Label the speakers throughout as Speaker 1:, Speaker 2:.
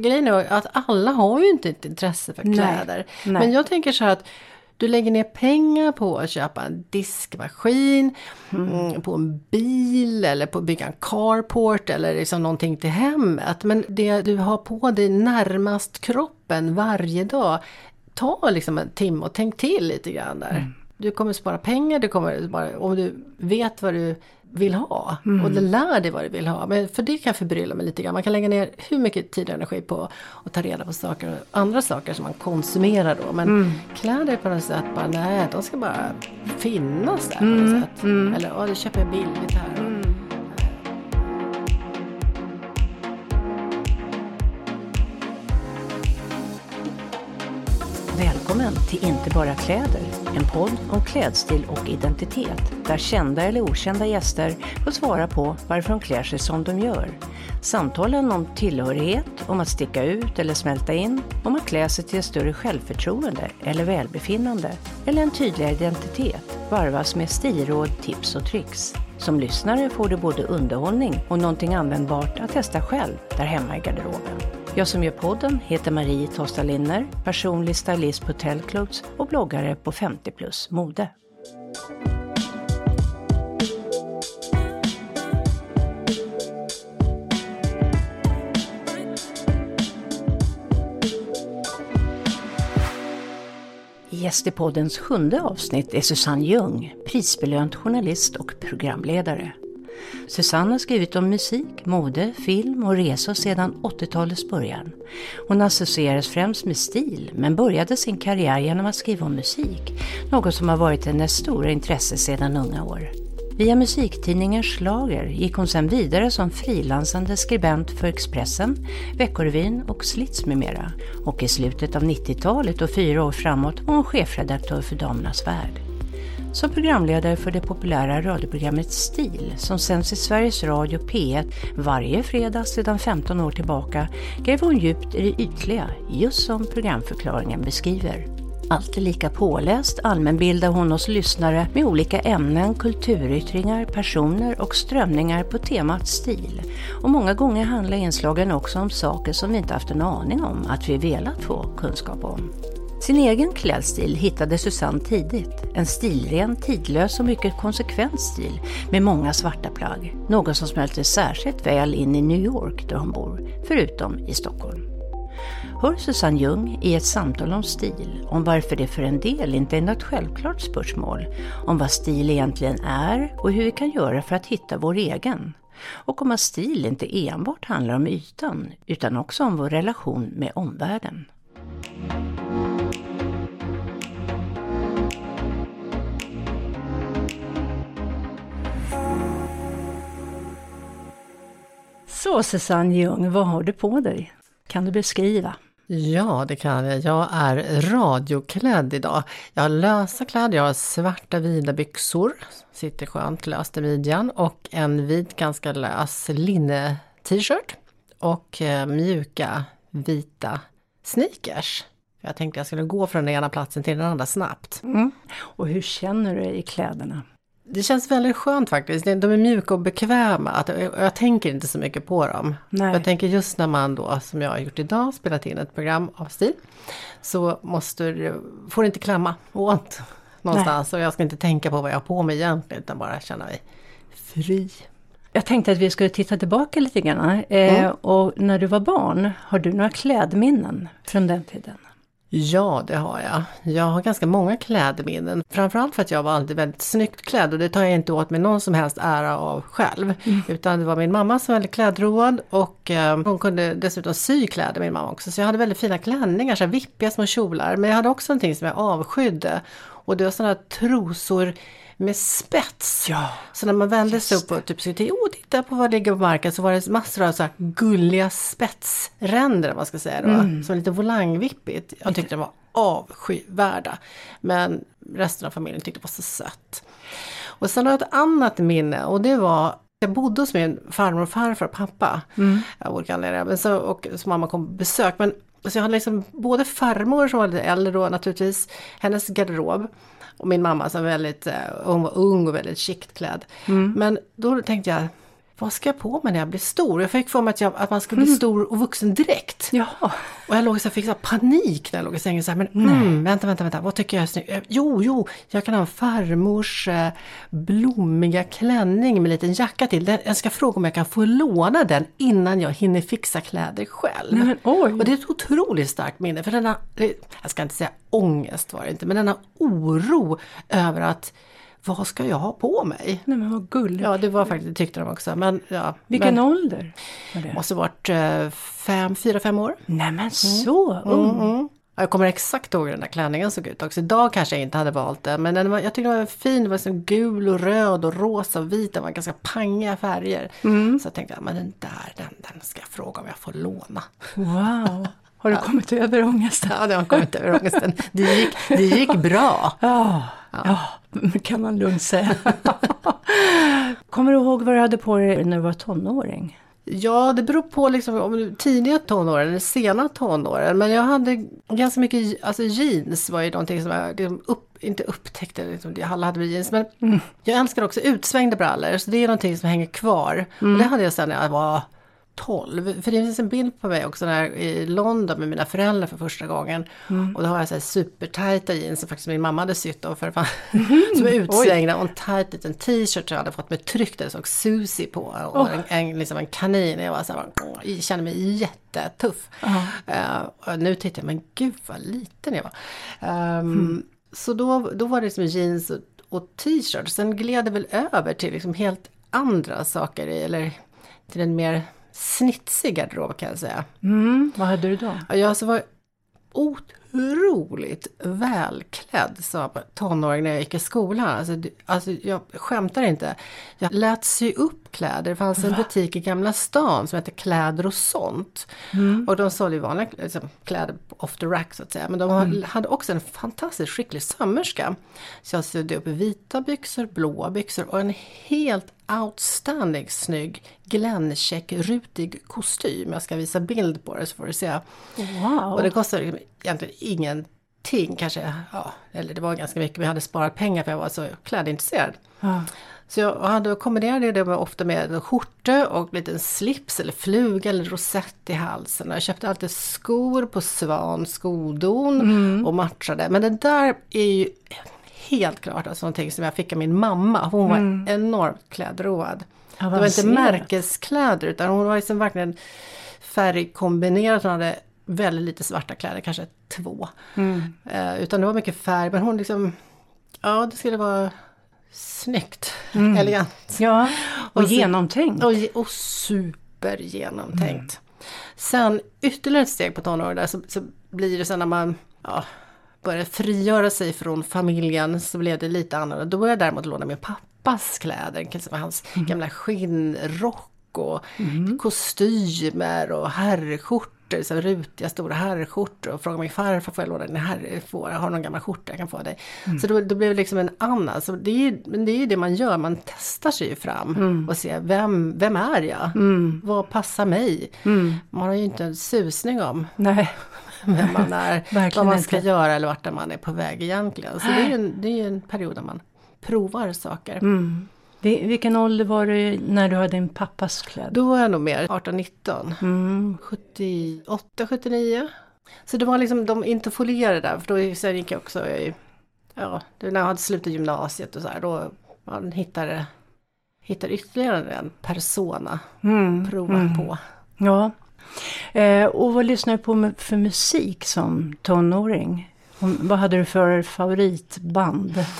Speaker 1: Grejen är att alla har ju inte ett intresse för
Speaker 2: Nej,
Speaker 1: kläder.
Speaker 2: nej.
Speaker 1: Men jag tänker så här att du lägger ner pengar på att köpa en diskmaskin, mm, på en bil eller på att bygga en carport eller liksom någonting till hemmet. Men det du har på dig närmast kroppen varje dag, ta liksom en timme och tänk till lite grann där. Du kommer spara pengar, du kommer spara, och du vet vad du vill ha. Och du lär dig vad du vill ha. Men för det kan förbrylla mig lite grann. Man kan lägga ner hur mycket tid och energi på att ta reda på saker, andra saker som man konsumerar då. Men kläder på något sätt bara, nej, de ska bara finnas där på något sätt. Eller, ja, det köper jag billigt här.
Speaker 2: Välkommen till Inte bara kläder, en podd om klädstil och identitet där kända eller okända gäster får svara på varför de klär sig som de gör. Samtalen om tillhörighet, om att sticka ut eller smälta in, om att klä sig till ett större självförtroende eller välbefinnande eller en tydligare identitet varvas med stilråd, tips och tricks. Som lyssnare får du både underhållning och någonting användbart att testa själv där hemma i garderoben. Jag som gör podden heter Marie Tosta Linner, personlig stylist på Tellclothes och bloggare på 50 plus mode. Gäst i poddens sjunde avsnitt är Susanne Ljung, prisbelönt journalist och programledare. Susanne har skrivit om musik, mode, film och resor sedan 80-talets början. Hon associeras främst med stil, men började sin karriär genom att skriva om musik, något som har varit hennes stora intresse sedan unga år. Via musiktidningen Schlager gick hon sedan vidare som frilansande skribent för Expressen, Veckorevyn och Slits med mera. Och i slutet av 90-talet och fyra år framåt var hon chefredaktör för Damernas Värld. Som programledare för det populära radioprogrammet STIL som sänds i Sveriges Radio P1 varje fredag sedan 15 år tillbaka gräver hon djupt i det ytliga, just som programförklaringen beskriver. Alltid lika påläst allmänbildar hon oss lyssnare med olika ämnen, kulturyttringar, personer och strömningar på temat stil. Och många gånger handlar inslagen också om saker som vi inte haft en aning om att vi velat få kunskap om. Sin egen klädstil hittade Susanne tidigt. En stilren, tidlös och mycket konsekvent stil med många svarta plagg. Något som smälte särskilt väl in i New York där hon bor, förutom i Stockholm. Hör Susanne Ljung i ett samtal om stil, om varför det för en del inte är något självklart spörsmål, om vad stil egentligen är och hur vi kan göra för att hitta vår egen. Och om att stil inte enbart handlar om ytan, utan också om vår relation med omvärlden. Så Susanne Ljung, vad har du på dig? Kan du beskriva?
Speaker 1: Ja, det kan jag. Jag är radioklädd idag. Jag har lösa kläder, jag har svarta vida byxor, sitter skönt löst i midjan och en vit ganska lös linne t-shirt och eh, mjuka vita sneakers. Jag tänkte jag skulle gå från den ena platsen till den andra snabbt.
Speaker 2: Mm. Och hur känner du dig i kläderna?
Speaker 1: Det känns väldigt skönt faktiskt. De är mjuka och bekväma. Att jag, tänker inte så mycket på dem.
Speaker 2: Nej.
Speaker 1: Jag tänker just när man då, som jag har gjort idag, spelat in ett program av stil. Så måste får det inte klämma åt någonstans. Och jag ska inte tänka på vad jag har på mig egentligen. Utan bara känna mig fri.
Speaker 2: Jag tänkte att vi skulle titta tillbaka lite grann. Eh,
Speaker 1: Mm.
Speaker 2: Och när du var barn, har du några klädminnen från den tiden?
Speaker 1: Ja, det har jag. Jag har ganska många klädminnen. Framförallt för att jag var alltid väldigt snyggt klädd och det tar jag inte åt mig någon som helst ära av själv. Utan det var min mamma som var väldigt klädroad och eh, hon kunde dessutom sy kläder, min mamma också. Så jag hade väldigt fina klänningar, så här vippiga små kjolar. Men jag hade också någonting som jag avskydde. Och det var sådana här trosor med spets.
Speaker 2: Ja,
Speaker 1: Så när man vände sig upp och typ till, oh, titta på vad ligger på marken så var det massor av så här gulliga spetsränder, man ska säga då. Som lite volangvippigt. Jag tyckte de var avskyvärda. Men resten av familjen tyckte det var så sött. Och sen har jag ett annat minne och det var jag bodde hos min farmor och farfar och pappa. Av olika anledningar. Men så, och så mamma kom på besök. Men så jag hade liksom både farmor som var lite äldre då naturligtvis, hennes garderob. Och min mamma som väldigt, eh, hon var ung och väldigt chict klädd. Men då tänkte jag, vad ska jag på mig när jag blir stor? Jag fick för mig att, jag, att man ska bli
Speaker 3: Mm.
Speaker 1: stor och vuxen direkt.
Speaker 3: Jaha.
Speaker 1: Och jag låg så här, fick så här panik när jag låg i sängen. Så här, men mm, vänta, vänta, vänta, vad tycker jag är snyggt? Eh, Jo, jo, jag kan ha en farmors eh, blommiga klänning med liten jacka till. Den, jag ska fråga om jag kan få låna den innan jag hinner fixa kläder själv.
Speaker 3: Nej, men oj.
Speaker 1: Och det är ett otroligt starkt minne. För denna, jag ska inte säga ångest var det inte, men denna oro över att vad ska jag ha på mig?
Speaker 3: Nej men vad gulligt.
Speaker 1: Ja, det var faktiskt, det tyckte de också. Men, ja,
Speaker 3: Vilken
Speaker 1: men,
Speaker 3: ålder var det?
Speaker 1: Måste varit eh, fem, fyra, fem år.
Speaker 3: Nej men så ung.
Speaker 1: Mm. Ja, Jag kommer exakt ihåg hur den där klänningen såg ut också. Idag kanske jag inte hade valt den. Men den var, jag tyckte den var fin. Det var så gul och röd och rosa och vit. Den var ganska pangiga färger. Så jag tänkte, ja, men den där, den, den ska jag fråga om jag får låna.
Speaker 3: Wow. Har du kommit över ångesten?
Speaker 1: Ja, det har kommit över ångesten. Det gick, det gick bra.
Speaker 3: Ja, ja. kan man lugnt säga. Kommer du ihåg vad du hade på dig när du var tonåring?
Speaker 1: Ja, det beror på liksom, om tidiga tonåren eller sena tonåren. Men jag hade ganska mycket, alltså jeans var ju någonting som jag liksom upp, inte upptäckte, liksom, alla hade väl jeans. Men jag älskar också utsvängda brallor, så det är någonting som hänger kvar. Och det hade jag sen när jag var 12. För det finns en bild på mig också när, i London med mina föräldrar för första gången. Och då har jag så här supertajta jeans som faktiskt min mamma hade sytt då för fan, som är utsvängda och en tajt liten t-shirt som jag hade fått med tryck där det stod Susie på. Och en, en, liksom en kanin. Jag var så här, jag kände mig jättetuff. Eh, och nu tittar jag, men gud vad liten jag var. Ehm, Så då, då var det liksom jeans och, och t-shirt. Sen gled det väl över till liksom helt andra saker, eller till en mer snitsig garderob kan jag säga.
Speaker 3: Mm, vad hade du då?
Speaker 1: Ja, Jag alltså var otroligt välklädd som tonåring när jag gick i skolan. Alltså, alltså, jag skämtar inte. Jag lät sy upp kläder. Det fanns en butik i Gamla stan som hette Kläder och sånt. Och de sålde ju vanliga liksom, kläder off the rack så att säga. Men de
Speaker 3: Mm.
Speaker 1: hade också en fantastiskt skicklig sömmerska. Så jag sydde upp vita byxor, blåa byxor och en helt outstanding snygg glänncheck rutig kostym. Jag ska visa bild på det så får du se.
Speaker 3: Wow.
Speaker 1: Och det kostade egentligen ingenting kanske. Ja, eller det var ganska mycket. Men jag hade sparat pengar för jag var så klädintresserad.
Speaker 3: Ja.
Speaker 1: Så jag hade kombinerade det med, ofta med en skjorta och liten slips eller fluga eller rosett i halsen. Jag köpte alltid skor på Svan skodon och matchade. Men det där är ju helt klart alltså någonting som jag fick av min mamma. Hon var enormt klädroad. Det var inte märkeskläder utan hon var liksom verkligen färgkombinerat. Hon hade väldigt lite svarta kläder, kanske två. Eh, utan det var mycket färg. Men hon liksom, ja det skulle vara snyggt, elegant.
Speaker 3: ja, och,
Speaker 1: Och
Speaker 3: genomtänkt.
Speaker 1: Och, och super genomtänkt. Sen ytterligare ett steg på tonåren där så, så blir det sen när man ja, börjar frigöra sig från familjen så blev det lite annorlunda. Då började jag däremot låna min pappas kläder, liksom hans gamla skinnrock och kostymer och herrskjortor, så rutiga stora herrskjortor och frågade min farfar får jag låna din herr, får jag har någon gammal skjorta jag kan få dig. Så då, då blev det liksom en annan, så det är det, är ju det man gör, man testar sig fram och ser vem, vem är jag? Vad passar mig? Man har ju inte en susning om
Speaker 3: Nej.
Speaker 1: Vem man är, vad man ska
Speaker 3: inte.
Speaker 1: göra eller vart man är på väg egentligen. Så det är ju en, det är en period där man provar saker.
Speaker 3: Vi- Vilken ålder var du när du hade din pappas kläder?
Speaker 1: Då var jag nog mer 18-19.
Speaker 3: Mm.
Speaker 1: 78, 79. Så det var liksom de interfolierade där, för då sen gick jag också i, ja, när jag hade slutat gymnasiet och så här, då man hittade, hittade ytterligare en persona,
Speaker 3: Mm.
Speaker 1: prova på.
Speaker 3: Ja. Eh, och vad lyssnade du på för musik som tonåring? Vad hade du för favoritband?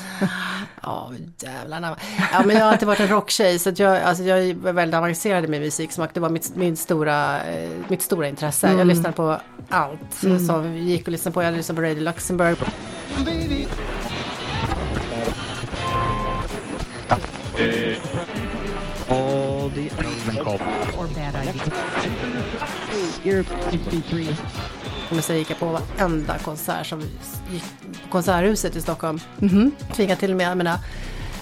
Speaker 1: Ja, jävlarna. Ja, men jag har alltid varit en rocktjej så att jag, alltså jag var väldigt avancerad i min musiksmak. Det var mitt, min stora, eh, mitt stora intresse. Jag lyssnade på allt som gick att lyssna på. Jag lyssnade på Radio Luxemburg.
Speaker 4: all the
Speaker 5: or bad idea. You're 63.
Speaker 1: Men sen gick jag på varenda konsert som gick på Konserthuset i Stockholm. Tvingade till och med mina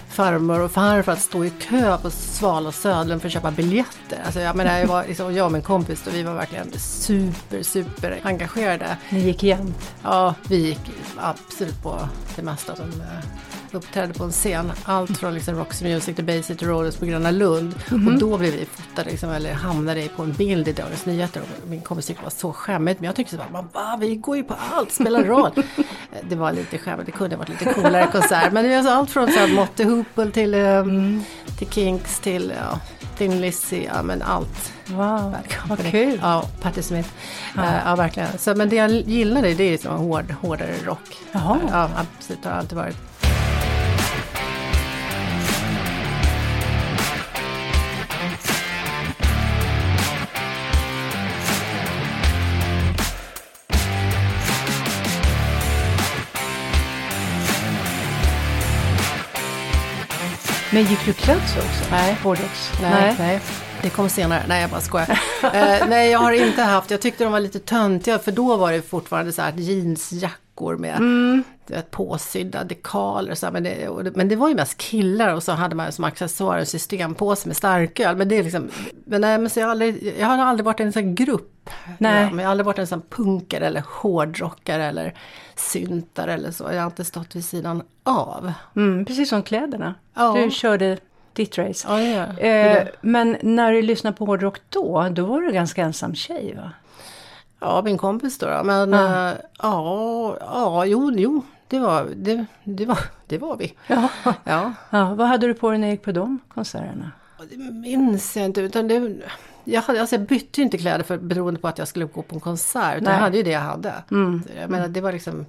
Speaker 1: farmor och farfar att stå i kö på Sval och Södlund för att köpa biljetter. Alltså jag menar, jag, var, liksom, jag och min kompis, och vi var verkligen super, super engagerade.
Speaker 3: Ni gick jämnt.
Speaker 1: Ja, vi gick absolut på det mesta som eh, uppträdde på en scen. Allt från liksom Roxy Music till Basic till Rollers på Gröna Lund.
Speaker 3: Mhm.
Speaker 1: Och då blev vi fotade liksom, eller hamnade på en bild i Dagens Nyheter. Och min kompis tyckte det var så skämmigt. Men jag tyckte så bara, va, vi går ju på allt, spelar roll. Eh, det var lite skämmigt, det kunde ha varit lite coolare konsert. Men det är alltså allt från så här, Motte Hoople till, eh,
Speaker 3: Mm.
Speaker 1: till Kinks till ja, Thin Lizzy, ja men allt.
Speaker 3: Wow, vad kul.
Speaker 1: Ja, Patti Smith. Ja. ja, verkligen. Så, men det jag gillade det är liksom hård, hårdare rock.
Speaker 3: Jaha.
Speaker 1: Ja, absolut. Det har alltid varit.
Speaker 3: Men gick du klädsel också?
Speaker 1: Nej.
Speaker 3: Hårdrocks?
Speaker 1: Nej, nej. Det kom senare. Nej, jag bara skojar. eh, nej, jag har inte haft. Jag tyckte de var lite töntiga. För då var det fortfarande så här jeansjackor med du vet, påsydda dekaler. Så här, men, det, och det, men det var ju mest killar. Och så hade man som accessoar en systempåse med starköl. Men det är liksom. Men nej, men så jag, aldrig, jag har aldrig varit en sån grupp.
Speaker 3: Nej.
Speaker 1: Ja, men jag har aldrig varit en sån punkare eller hårdrockare eller syntare eller så. Jag har inte stått vid sidan av.
Speaker 3: Mm, precis som kläderna.
Speaker 1: Ja.
Speaker 3: Du körde ditt race.
Speaker 1: Ja, jag.
Speaker 3: Eh, men när du lyssnade på hårdrock då, då var du ganska ensam tjej va?
Speaker 1: Ja, min kompis då. Men
Speaker 3: Ja.
Speaker 1: ja, ja, ja jo, jo, det var, det, det var, det var vi.
Speaker 3: Ja.
Speaker 1: Ja,
Speaker 3: ja. Vad hade du på dig när du gick på de konserterna?
Speaker 1: det minns jag inte. Utan det, jag, hade, alltså jag bytte inte kläder för, beroende på att jag skulle gå på en konsert. Utan
Speaker 3: Nej.
Speaker 1: jag hade ju det jag hade.
Speaker 3: Mm.
Speaker 1: Jag menar, det var liksom,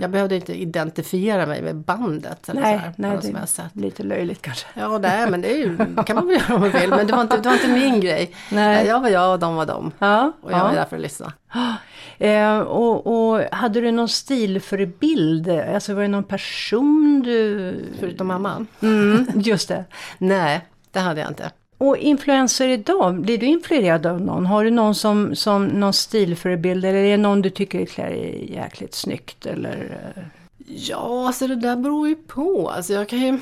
Speaker 1: jag behövde inte identifiera mig med bandet. Eller
Speaker 3: Nej,
Speaker 1: så här,
Speaker 3: nej det
Speaker 1: som jag sett.
Speaker 3: är lite löjligt kanske.
Speaker 1: Ja, nej, men det ju, kan man väl göra om man vill. Men det var inte, det var inte min grej.
Speaker 3: Nej.
Speaker 1: Jag var jag och de var de.
Speaker 3: Ja,
Speaker 1: Och jag var
Speaker 3: ja.
Speaker 1: där för att lyssna.
Speaker 3: Eh, och, och hade du någon stilförebild? Alltså var det någon person du...
Speaker 1: Förutom mamman.
Speaker 3: Mm, just det.
Speaker 1: Nej, det hade jag inte.
Speaker 3: Och influenser idag, blir du influerad av någon? Har du någon som, som någon stilförebild eller är det någon du tycker klär jäkligt snyggt eller? eh,
Speaker 1: Ja, alltså det där beror ju på. Alltså jag kan ju...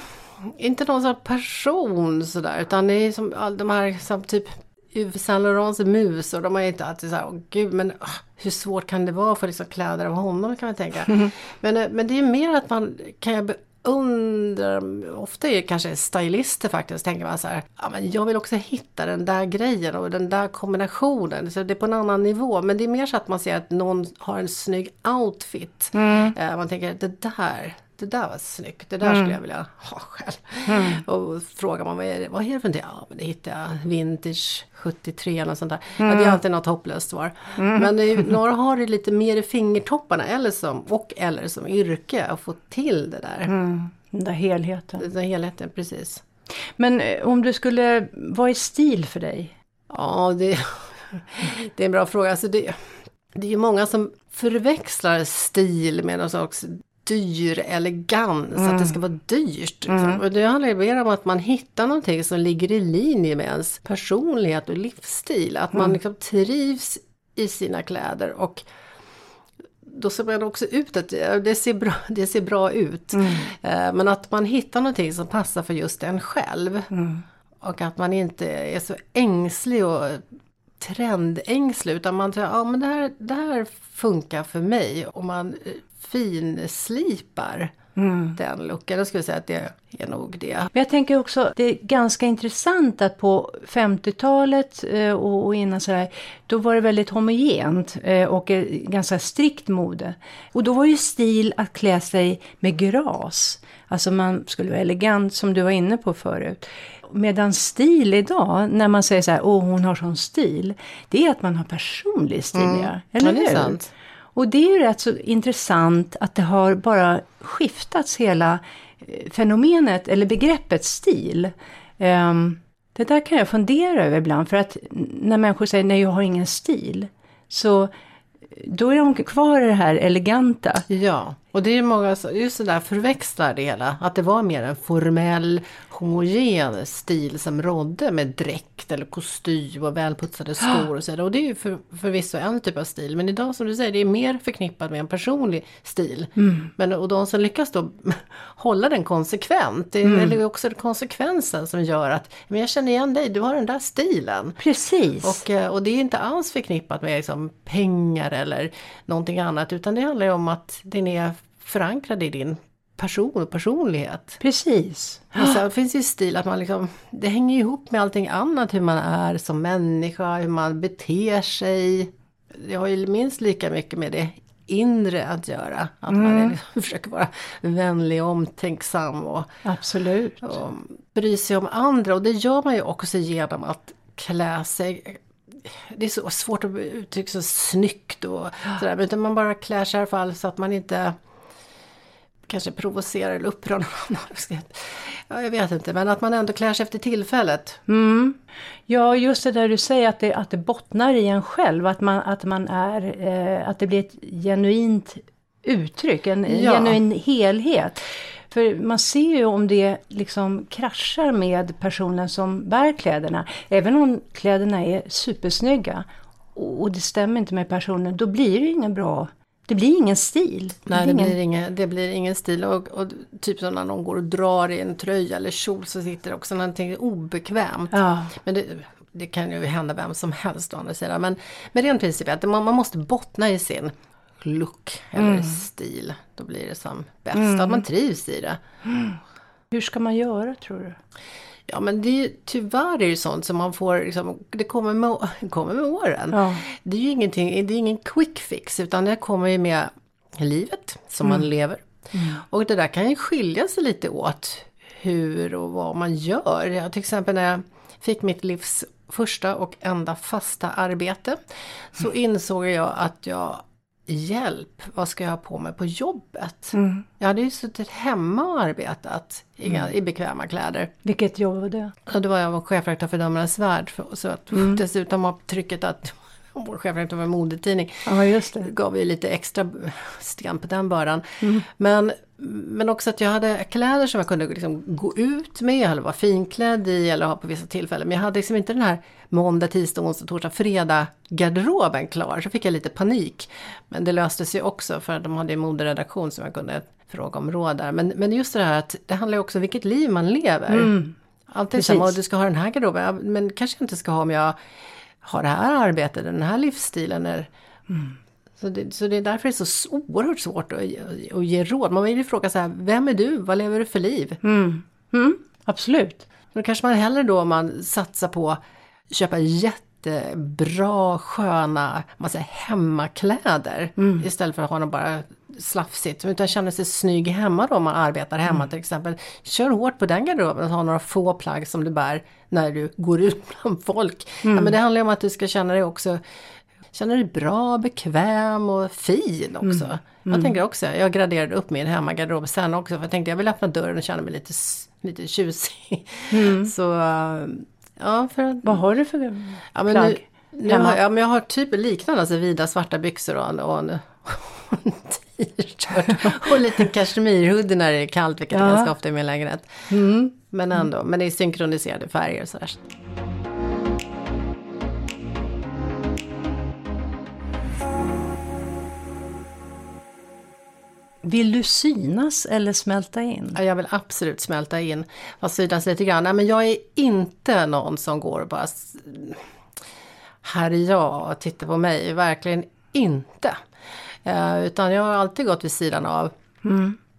Speaker 1: Inte någon sån här person sådär, utan det är som all de här som typ Yves Saint Laurents mus och de har ju inte alltid såhär, åh gud men ah, hur svårt kan det vara för liksom kläder av honom kan man tänka. men, eh, men det är ju mer att man kan jag beundra, ofta är det kanske stylister faktiskt, tänker man så här, ja men jag vill också hitta den där grejen och den där kombinationen. Så det är på en annan nivå, men det är mer så att man ser att någon har en snygg outfit. Eh, Man tänker, det där, det där var snyggt, det där skulle jag vilja ha själv. Och frågar man vad är det, vad är det för någonting? Ja men det hittar jag vintage 73 eller sånt där. Ja, det är alltid något hopplöst svar. Men det är, ju- några har det lite mer i fingertopparna eller som, och eller som yrke att få till det där.
Speaker 3: Den där helheten.
Speaker 1: Den där helheten, precis.
Speaker 3: Men eh, om du skulle, vad är stil för dig?
Speaker 1: Ja, det, det är en bra fråga. Alltså det, det är ju många som förväxlar stil med någon slags dyr elegans, att det ska vara dyrt. Liksom. Och det handlar ju mer om att man hittar någonting som ligger i linje med ens personlighet och livsstil. Att man liksom trivs i sina kläder och då ser man också ut att det ser bra, det ser bra ut. Eh, Men att man hittar någonting som passar för just en själv. Och att man inte är så ängslig och trendängslig utan man tror ja men det här, det här funkar för mig och man finslipar den looken. Då skulle jag säga att det är nog det.
Speaker 3: Men jag tänker också, det är ganska intressant att på 50-talet eh, och, innan sådär, då var det väldigt homogent eh, och eh, ganska strikt mode. Och då var ju stil att klä sig med gras. Alltså man skulle vara elegant som du var inne på förut. Medan stil idag, när man säger så här, åh hon har sån stil, det är att man har personlig stil, ja. eller
Speaker 1: Ja,
Speaker 3: hur?
Speaker 1: sant.
Speaker 3: Och det är ju rätt så intressant att det har bara skiftats hela eh, fenomenet eller begreppet stil. Ehm, det där kan jag fundera över ibland för att när människor säger nej jag har ingen stil så eh, då är de kvar i det här eleganta.
Speaker 1: Ja, och det är många som just det där förväxlar det hela. Att det var mer en formell, homogen stil som rådde med dräkt eller kostym och välputsade skor och så vidare. Och det är ju för, förvisso en typ av stil. Men idag som du säger, det är mer förknippat med en personlig stil. Men, och de som lyckas då hålla den konsekvent, det är eller också konsekvensen som gör att men jag känner igen dig, du har den där stilen.
Speaker 3: Precis.
Speaker 1: Och, eh, och det är inte alls förknippat med liksom pengar eller någonting annat utan det handlar ju om att den är förankrad i din person och personlighet.
Speaker 3: Precis.
Speaker 1: Och sen finns ju stil att man liksom, det hänger ihop med allting annat, hur man är som människa, hur man beter sig. Det har ju minst lika mycket med det inre att göra. Att man är, liksom, försöker vara vänlig och omtänksam och,
Speaker 3: Absolut.
Speaker 1: och bry sig om andra. Och det gör man ju också genom att klä sig det är så svårt att uttrycka sig snyggt och sådär. Utan man bara klär sig i alla fall så att man inte kanske provocerar eller upprör någon annan. Ja, jag vet inte, men att man ändå klär sig efter tillfället.
Speaker 3: Mm. Ja, just det där du säger att det, att det bottnar i en själv. Att, man, att, man är, eh, att det blir ett genuint uttryck, en
Speaker 1: Ja.
Speaker 3: genuin helhet. För man ser ju om det liksom kraschar med personen som bär kläderna. Även om kläderna är supersnygga och och det stämmer inte med personen, då blir det ingen bra, det blir ingen stil.
Speaker 1: Nej, det
Speaker 3: ingen,
Speaker 1: blir, ingen, det blir ingen stil. Och, och typ som när någon går och drar i en tröja eller kjol så sitter det också någonting obekvämt.
Speaker 3: Ja,
Speaker 1: Men det, det kan ju hända vem som helst å andra sidan. Men, men rent principiellt, man, man måste bottna i sin look eller stil. Då blir det som bäst. Att man trivs i det.
Speaker 3: hur ska man göra tror du?
Speaker 1: Ja men det är, ju- tyvärr är det sånt som man får, liksom, det kommer med, kommer med åren.
Speaker 3: Ja.
Speaker 1: Det är ju ingenting, det är ingen quick fix utan det kommer ju med livet som man lever. Och det där kan ju skilja sig lite åt hur och vad man gör. Jag, till exempel när jag fick mitt livs första och enda fasta arbete så insåg jag att jag Hjälp, vad ska jag ha på mig på jobbet? Jag hade ju suttit hemma och arbetat i, i bekväma kläder.
Speaker 3: Vilket jobb var det?
Speaker 1: Och då var jag chefredaktör för Damernas Värld. För, så att dessutom var trycket att vår chefredaktör var en modetidning.
Speaker 3: Ja, just det.
Speaker 1: gav ju lite extra sten på den bördan. Men, men också att jag hade kläder som jag kunde liksom gå ut med eller vara finklädd i eller ha på vissa tillfällen. Men jag hade liksom inte den här måndag, tisdag, onsdag, torsdag, fredag garderoben klar. Så fick jag lite panik. Men det löste sig också för att de hade en moderedaktion som jag kunde fråga om råd där. Men, men just det här att det handlar ju också om vilket liv man lever. Alltid
Speaker 3: Precis.
Speaker 1: samma, och du ska ha den här garderoben, men kanske jag inte ska ha om jag har det här arbetet, den här livsstilen. Är, så, det, så det är därför det är så oerhört svårt att, att ge råd. Man vill ju fråga så här, vem är du? Vad lever du för liv?
Speaker 3: Mm. Absolut.
Speaker 1: Då kanske man hellre då om man satsar på att köpa jättebra, sköna, man säger, hemmakläder. Istället för att ha dem bara slafsigt. Utan känna sig snygg hemma då om man arbetar hemma till exempel. Kör hårt på den garderoben och ha några få plagg som du bär när du går ut bland folk. Ja, men det handlar ju om att du ska känna dig också Känna dig bra, bekväm och fin också. Jag tänker också, jag graderade upp min hemmagarderob sen också. För jag tänkte jag vill öppna dörren och känna mig lite, lite tjusig. Så, äh, ja för att...
Speaker 3: Vad har du för
Speaker 1: Ja, men nu,
Speaker 3: plagg
Speaker 1: nu
Speaker 3: hemma?
Speaker 1: har, ja, men jag har typ liknande, alltså vida svarta byxor och en, och en, och en t-shirt. Och lite kashmirhoodie när det är kallt, vilket är
Speaker 3: Ja.
Speaker 1: ganska ofta i min lägenhet. Men ändå, men det är synkroniserade färger och sådär.
Speaker 3: Vill du synas eller smälta in?
Speaker 1: Ja, jag vill absolut smälta in. Fast synas lite grann. Nej, men jag är inte någon som går och bara... Här är jag och titta på mig. Verkligen inte. Eh, utan jag har alltid gått vid sidan av.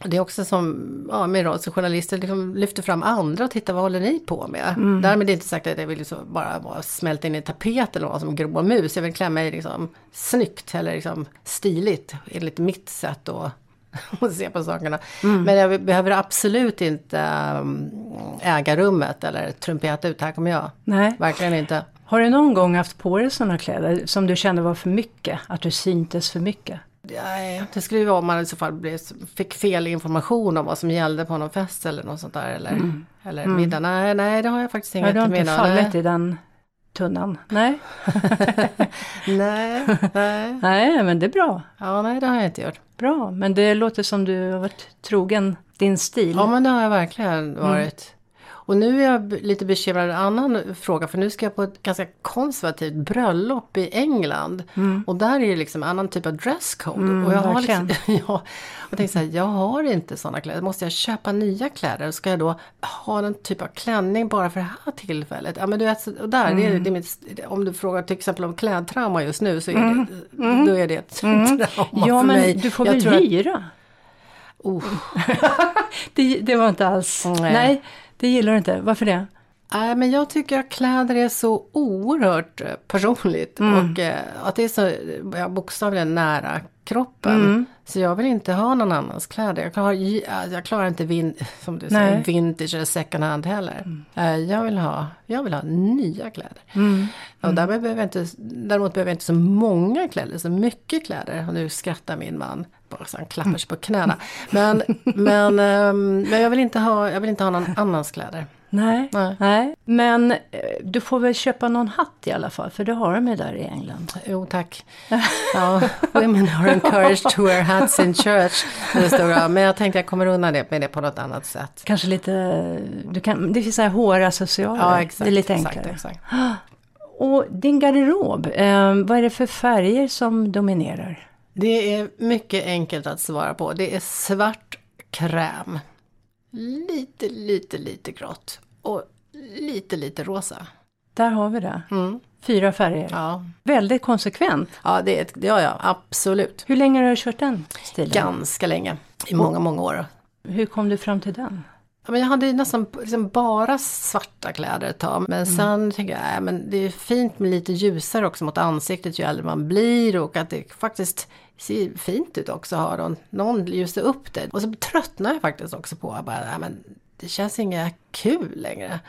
Speaker 1: Det är också som ja, min roll som journalist, liksom lyfter fram andra och tittar vad håller ni på med? Därmed inte sagt att jag vill liksom bara smälta in i tapeten eller vara som grå mus. Jag vill klä mig liksom snyggt eller liksom stiligt enligt mitt sätt att att se på sakerna. Men jag behöver absolut inte um, äga rummet eller trumpeta ut, här kommer jag.
Speaker 3: Nej.
Speaker 1: Verkligen inte.
Speaker 3: Har du någon gång haft på dig sådana kläder som du kände var för mycket? Att du syntes för mycket?
Speaker 1: Nej, det skulle ju vara om man i så fall blev, fick fel information om vad som gällde på någon fest eller något sånt där. Eller, eller middag. Nej, nej, det har jag faktiskt
Speaker 3: Ja,
Speaker 1: inget
Speaker 3: du har inte fallit i den tunnan? Nej.
Speaker 1: nej, nej.
Speaker 3: Nej, men det är bra.
Speaker 1: Ja, nej, det har jag inte gjort.
Speaker 3: Bra, men det låter som du har varit trogen din stil.
Speaker 1: Ja, men det har jag verkligen varit. Och nu är jag lite bekymrad en annan fråga för nu ska jag på ett ganska konservativt bröllop i England. Och där är det liksom annan typ av dresscode. och jag har liksom, ja, och tänkte så här, jag har inte sådana kläder. Måste jag köpa nya kläder? Ska jag då ha en typ av klänning bara för det här tillfället? Ja men du vet, och där, det är, det är mitt, om du frågar till exempel om klädtrauma just nu så är det, då är det ett trauma
Speaker 3: ja,
Speaker 1: för
Speaker 3: men
Speaker 1: mig.
Speaker 3: du får
Speaker 1: Jag
Speaker 3: väl
Speaker 1: tror att-
Speaker 3: hyra?
Speaker 1: Oh.
Speaker 3: Det, det var inte alls...
Speaker 1: Nej.
Speaker 3: Nej, det gillar du inte. Varför det?
Speaker 1: Nej, men jag tycker att kläder är så oerhört eh, personligt och eh, att det är så ja, bokstavligen nära kroppen. Så jag vill inte ha någon annans kläder. Jag klarar, jag klarar inte vin, som du säger,
Speaker 3: Nej.
Speaker 1: vintage eller second hand heller. Eh, Jag, vill ha, jag vill ha nya kläder. Och därmed behöver jag inte, däremot behöver jag inte så många kläder, så mycket kläder. Och nu skrattar min man, bara så han klappar sig på knäna. Men, men, ehm, men jag, vill inte ha, jag vill inte ha någon annans kläder.
Speaker 3: Nej.
Speaker 1: Nej.
Speaker 3: Men eh, du får väl köpa någon hatt i alla fall, för det har de ju där i England.
Speaker 1: Jo tack. Ja, women are encouraged to wear hats in church. Det men jag tänkte jag kommer undan det med det på något annat sätt.
Speaker 3: Kanske lite... Du kan, det finns så här håraccessoarer.
Speaker 1: Ja, exakt.
Speaker 3: det är lite
Speaker 1: exakt,
Speaker 3: enklare.
Speaker 1: Exakt.
Speaker 3: Och din garderob, eh, vad är det för färger som dominerar?
Speaker 1: Det är mycket enkelt att svara på. Det är svart kräm. Lite, lite, lite grått. Och lite, lite rosa.
Speaker 3: Där har vi det.
Speaker 1: Mm.
Speaker 3: Fyra färger.
Speaker 1: Ja,
Speaker 3: Väldigt konsekvent.
Speaker 1: ja det, är har jag absolut.
Speaker 3: Hur länge har du kört den stilen?
Speaker 1: Ganska länge. I många, många år.
Speaker 3: Hur kom du fram till den?
Speaker 1: Ja, men jag hade nästan liksom bara svarta kläder ett tag. Men sen tycker jag äh, men det är fint med lite ljusare också mot ansiktet ju äldre man blir. Och att det faktiskt ser fint ut också. Har någon, någon lyser upp det. Och så tröttnar jag faktiskt också på att bara, men det känns inget kul längre.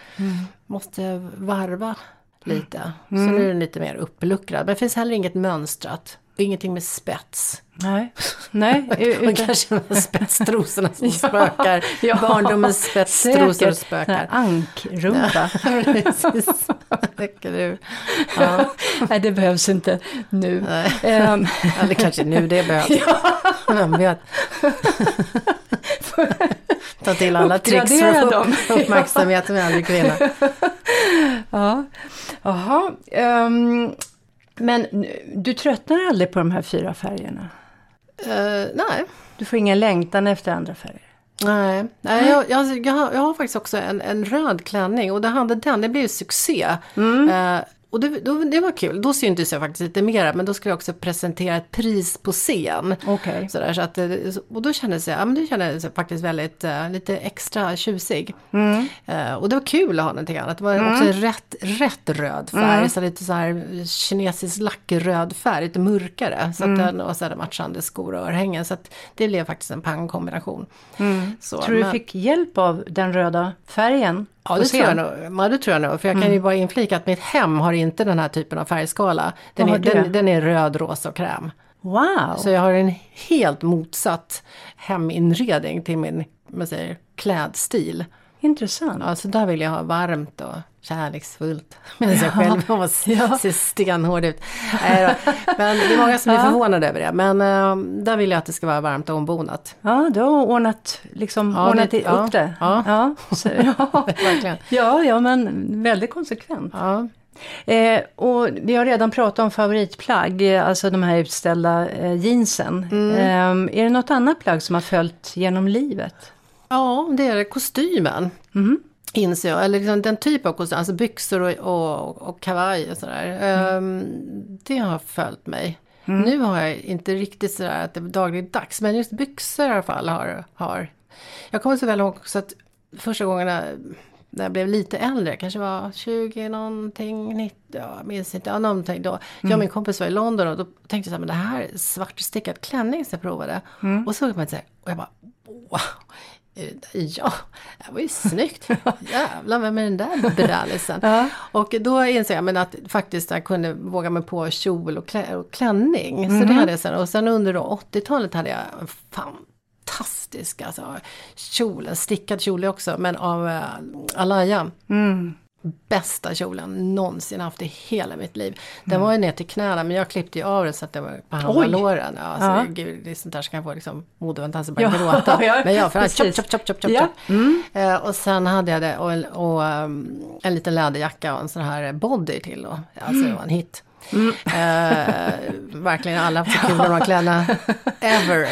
Speaker 1: Måste varva lite. Så nu är den lite mer uppluckrad. Men det finns heller inget mönstrat. Ingenting med spets.
Speaker 3: Nej, Nej
Speaker 1: Och
Speaker 3: utan,
Speaker 1: kanske de här spetstrosorna som spökar.
Speaker 3: ja,
Speaker 1: Barndomens spetstrosor
Speaker 3: säkert.
Speaker 1: spökar.
Speaker 3: Ankrumpa.
Speaker 1: Precis. Räcker du? Ja,
Speaker 3: Nej, det behövs inte nu.
Speaker 1: nej.
Speaker 3: Ehm,
Speaker 1: Eller kanske nu det behövs. Vem vet? Ta till alla tricks för att
Speaker 3: dem.
Speaker 1: få uppmärksamhet med äldre kvinna.
Speaker 3: ja, jaha. Ehm, men du tröttnar aldrig på de här fyra färgerna?
Speaker 1: Eh, nej.
Speaker 3: Du får ingen längtan efter andra färger?
Speaker 1: Nej, nej jag, jag, jag, har, jag har faktiskt också en, en röd klänning och det hade den, det blev ju succé. Eh, och det, då, det var kul, då syntes jag faktiskt lite mera men då skulle jag också presentera ett pris på scen.
Speaker 3: Okej.
Speaker 1: Sådär, så att, det- och då kändes jag, ja, men det kändes jag faktiskt väldigt, eh, lite extra tjusig. Eh, och det var kul att ha någonting annat. Det var också en rätt, rätt röd färg, så lite så här kinesisk lackröd färg, lite mörkare. Så att den, och så hade matchande skor och örhängen. Så att det blev faktiskt en pangkombination. Så,
Speaker 3: Tror du
Speaker 1: men-
Speaker 3: fick hjälp av den röda färgen?
Speaker 1: Ja det tror, jag nog, ja det tror jag nog. För jag kan ju bara inflika att mitt hem har inte den här typen av färgskala. Den, är, den, den är röd, rosa och kräm.
Speaker 3: Wow!
Speaker 1: Så jag har en helt motsatt heminredning till min man säger, klädstil.
Speaker 3: Intressant.
Speaker 1: Ja, så där vill jag ha varmt och kärleksfullt. Medan jag själv var,
Speaker 3: Ja.
Speaker 1: ser stenhård ut. Men det är många som är förvånade över det. Men äh, där vill jag att det ska vara varmt och ombonat.
Speaker 3: Ja, du har ordnat, liksom,
Speaker 1: Ja,
Speaker 3: ordnat
Speaker 1: det-
Speaker 3: upp det.
Speaker 1: ja.
Speaker 3: Ja, så, ja. Ja, ja, men väldigt konsekvent.
Speaker 1: Ja.
Speaker 3: Eh, och vi har redan pratat om favoritplagg, eh, alltså de här utställda eh, jeansen.
Speaker 1: Mm.
Speaker 3: Eh, är det något annat plagg som har följt genom livet?
Speaker 1: Ja, det är det. Kostymen.
Speaker 3: Mhm.
Speaker 1: Inser jag. Eller liksom den typ av kostym. Alltså byxor och, och, och kavaj och sådär. Ehm, det har följt mig. Nu har jag inte riktigt sådär att det är dagligdags. Men just byxor i alla fall har... har. Jag kommer så väl ihåg också att första gången när, jag blev lite äldre, kanske var 20 någonting, 90, ja, jag minns inte, ja, någonting då. Jag och min kompis var i London och då tänkte jag så här, men det här är svartstickad klänning som jag provade. Och så såg man så här, och jag bara, wow. Det där jag? Det var ju snyggt. Jävlar, vem är den där brallisen?
Speaker 3: Ja.
Speaker 1: Och då insåg jag men att faktiskt jag kunde våga mig på kjol och, klä, och klänning. Så det hade jag sen. Och sen under då 80-talet hade jag en fantastisk alltså, kjol, en stickad kjol också, men av uh, Alaya. Bästa kjolen någonsin haft i hela mitt liv. Den var ju ner till knäna men jag klippte ju av den så att det var på halva låren. Alltså,
Speaker 3: Ja.
Speaker 1: Gud, det är sånt där som kan få liksom modevantanser börja
Speaker 3: Ja,
Speaker 1: gråta.
Speaker 3: ja,
Speaker 1: men jag för chop, chop, chop, chop, chop,
Speaker 3: Ja.
Speaker 1: chop. Eh, och sen hade jag det och, en- och um, en liten läderjacka och en sån här body till. då. Alltså det var en hit. Eh, verkligen alla så kul med de här kläderna. Ever.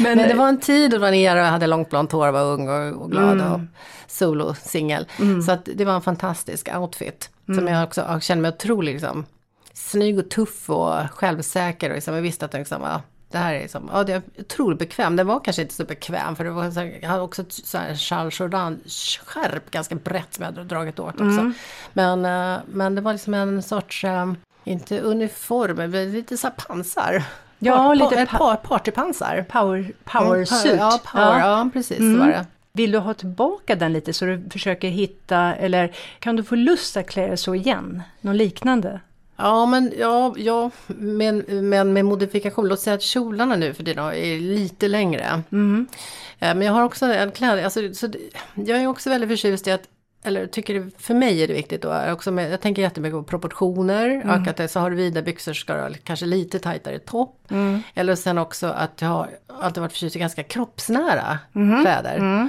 Speaker 1: Men, det var en tid då det var en era och jag hade långt blont hår och var ung och, och glad och solosingel. Så att det var en fantastisk outfit. Som jag också jag kände mig otroligt liksom, snygg och tuff och självsäker. Och liksom, jag visste att den liksom, ja, det här är liksom, ja det är otroligt bekväm. Den var kanske inte så bekväm för det var så jag hade också ett så här Charles Jourdan skärp ganska brett som jag hade dragit åt också.
Speaker 3: Mm.
Speaker 1: Men, eh, men det var liksom en sorts, eh, inte uniform, men lite så pansar.
Speaker 3: Ja,
Speaker 1: Par-
Speaker 3: lite pa-
Speaker 1: par, partypansar.
Speaker 3: Power, power
Speaker 1: Mm,
Speaker 3: suit.
Speaker 1: Ja, power, ja. precis så var det.
Speaker 3: Vill du ha tillbaka den lite så du försöker hitta, eller kan du få lust att klä dig så igen? Något liknande?
Speaker 1: Ja, men, ja, ja men, men med modifikation. Låt säga att kjolarna nu för tiden är lite längre.
Speaker 3: Mm.
Speaker 1: Eh, Men jag har också en kläd, alltså, så jag är också väldigt förtjust i att eller tycker det, för mig är det viktigt då, också med, jag tänker jättemycket på proportioner och att det, så har du vida byxor ska du ha kanske lite tajtare topp. Eller sen också att jag har alltid varit förtjust i ganska kroppsnära kläder.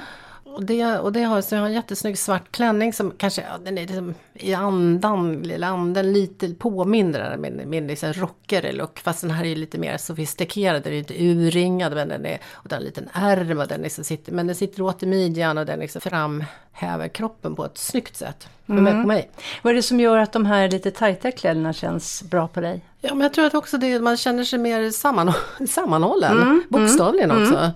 Speaker 1: Och det, och det har, så jag har en jättesnygg svart klänning som kanske, ja, den är liksom i andan, eller anden lite påminner min, min liksom rockare look. Fast den här är lite mer sofistikerad, den är inte urringad men den är, och den har en liten ärm och den liksom sitter, men den sitter åt i midjan och den liksom framhäver kroppen på ett snyggt sätt. För mig, på mig.
Speaker 3: Vad är det som gör att de här lite tajta kläderna känns bra på dig?
Speaker 1: Ja men jag tror att också det, man känner sig mer samman, sammanhållen, bokstavligen också.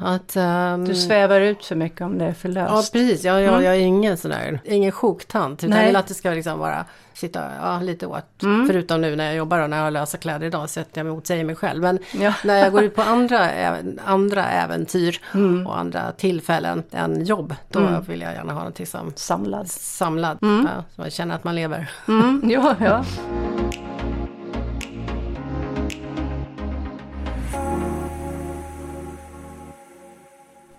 Speaker 1: Att, ehm,
Speaker 3: Du svävar ut för mycket om det är för
Speaker 1: Ja
Speaker 3: löst.
Speaker 1: precis, jag, jag, jag är ingen sån där, ingen sjoktant. Utan
Speaker 3: Nej.
Speaker 1: jag vill att det ska liksom vara, sitta ja, lite åt. Förutom nu när jag jobbar och när jag har lösa kläder idag sätter jag mig mot sig mig själv. Men
Speaker 3: Ja.
Speaker 1: när jag går ut på andra, andra äventyr och andra tillfällen än jobb. Då vill jag gärna ha någonting som
Speaker 3: Samlad.
Speaker 1: samlad. Ja, så man känner att man lever.
Speaker 3: Mm, ja, ja.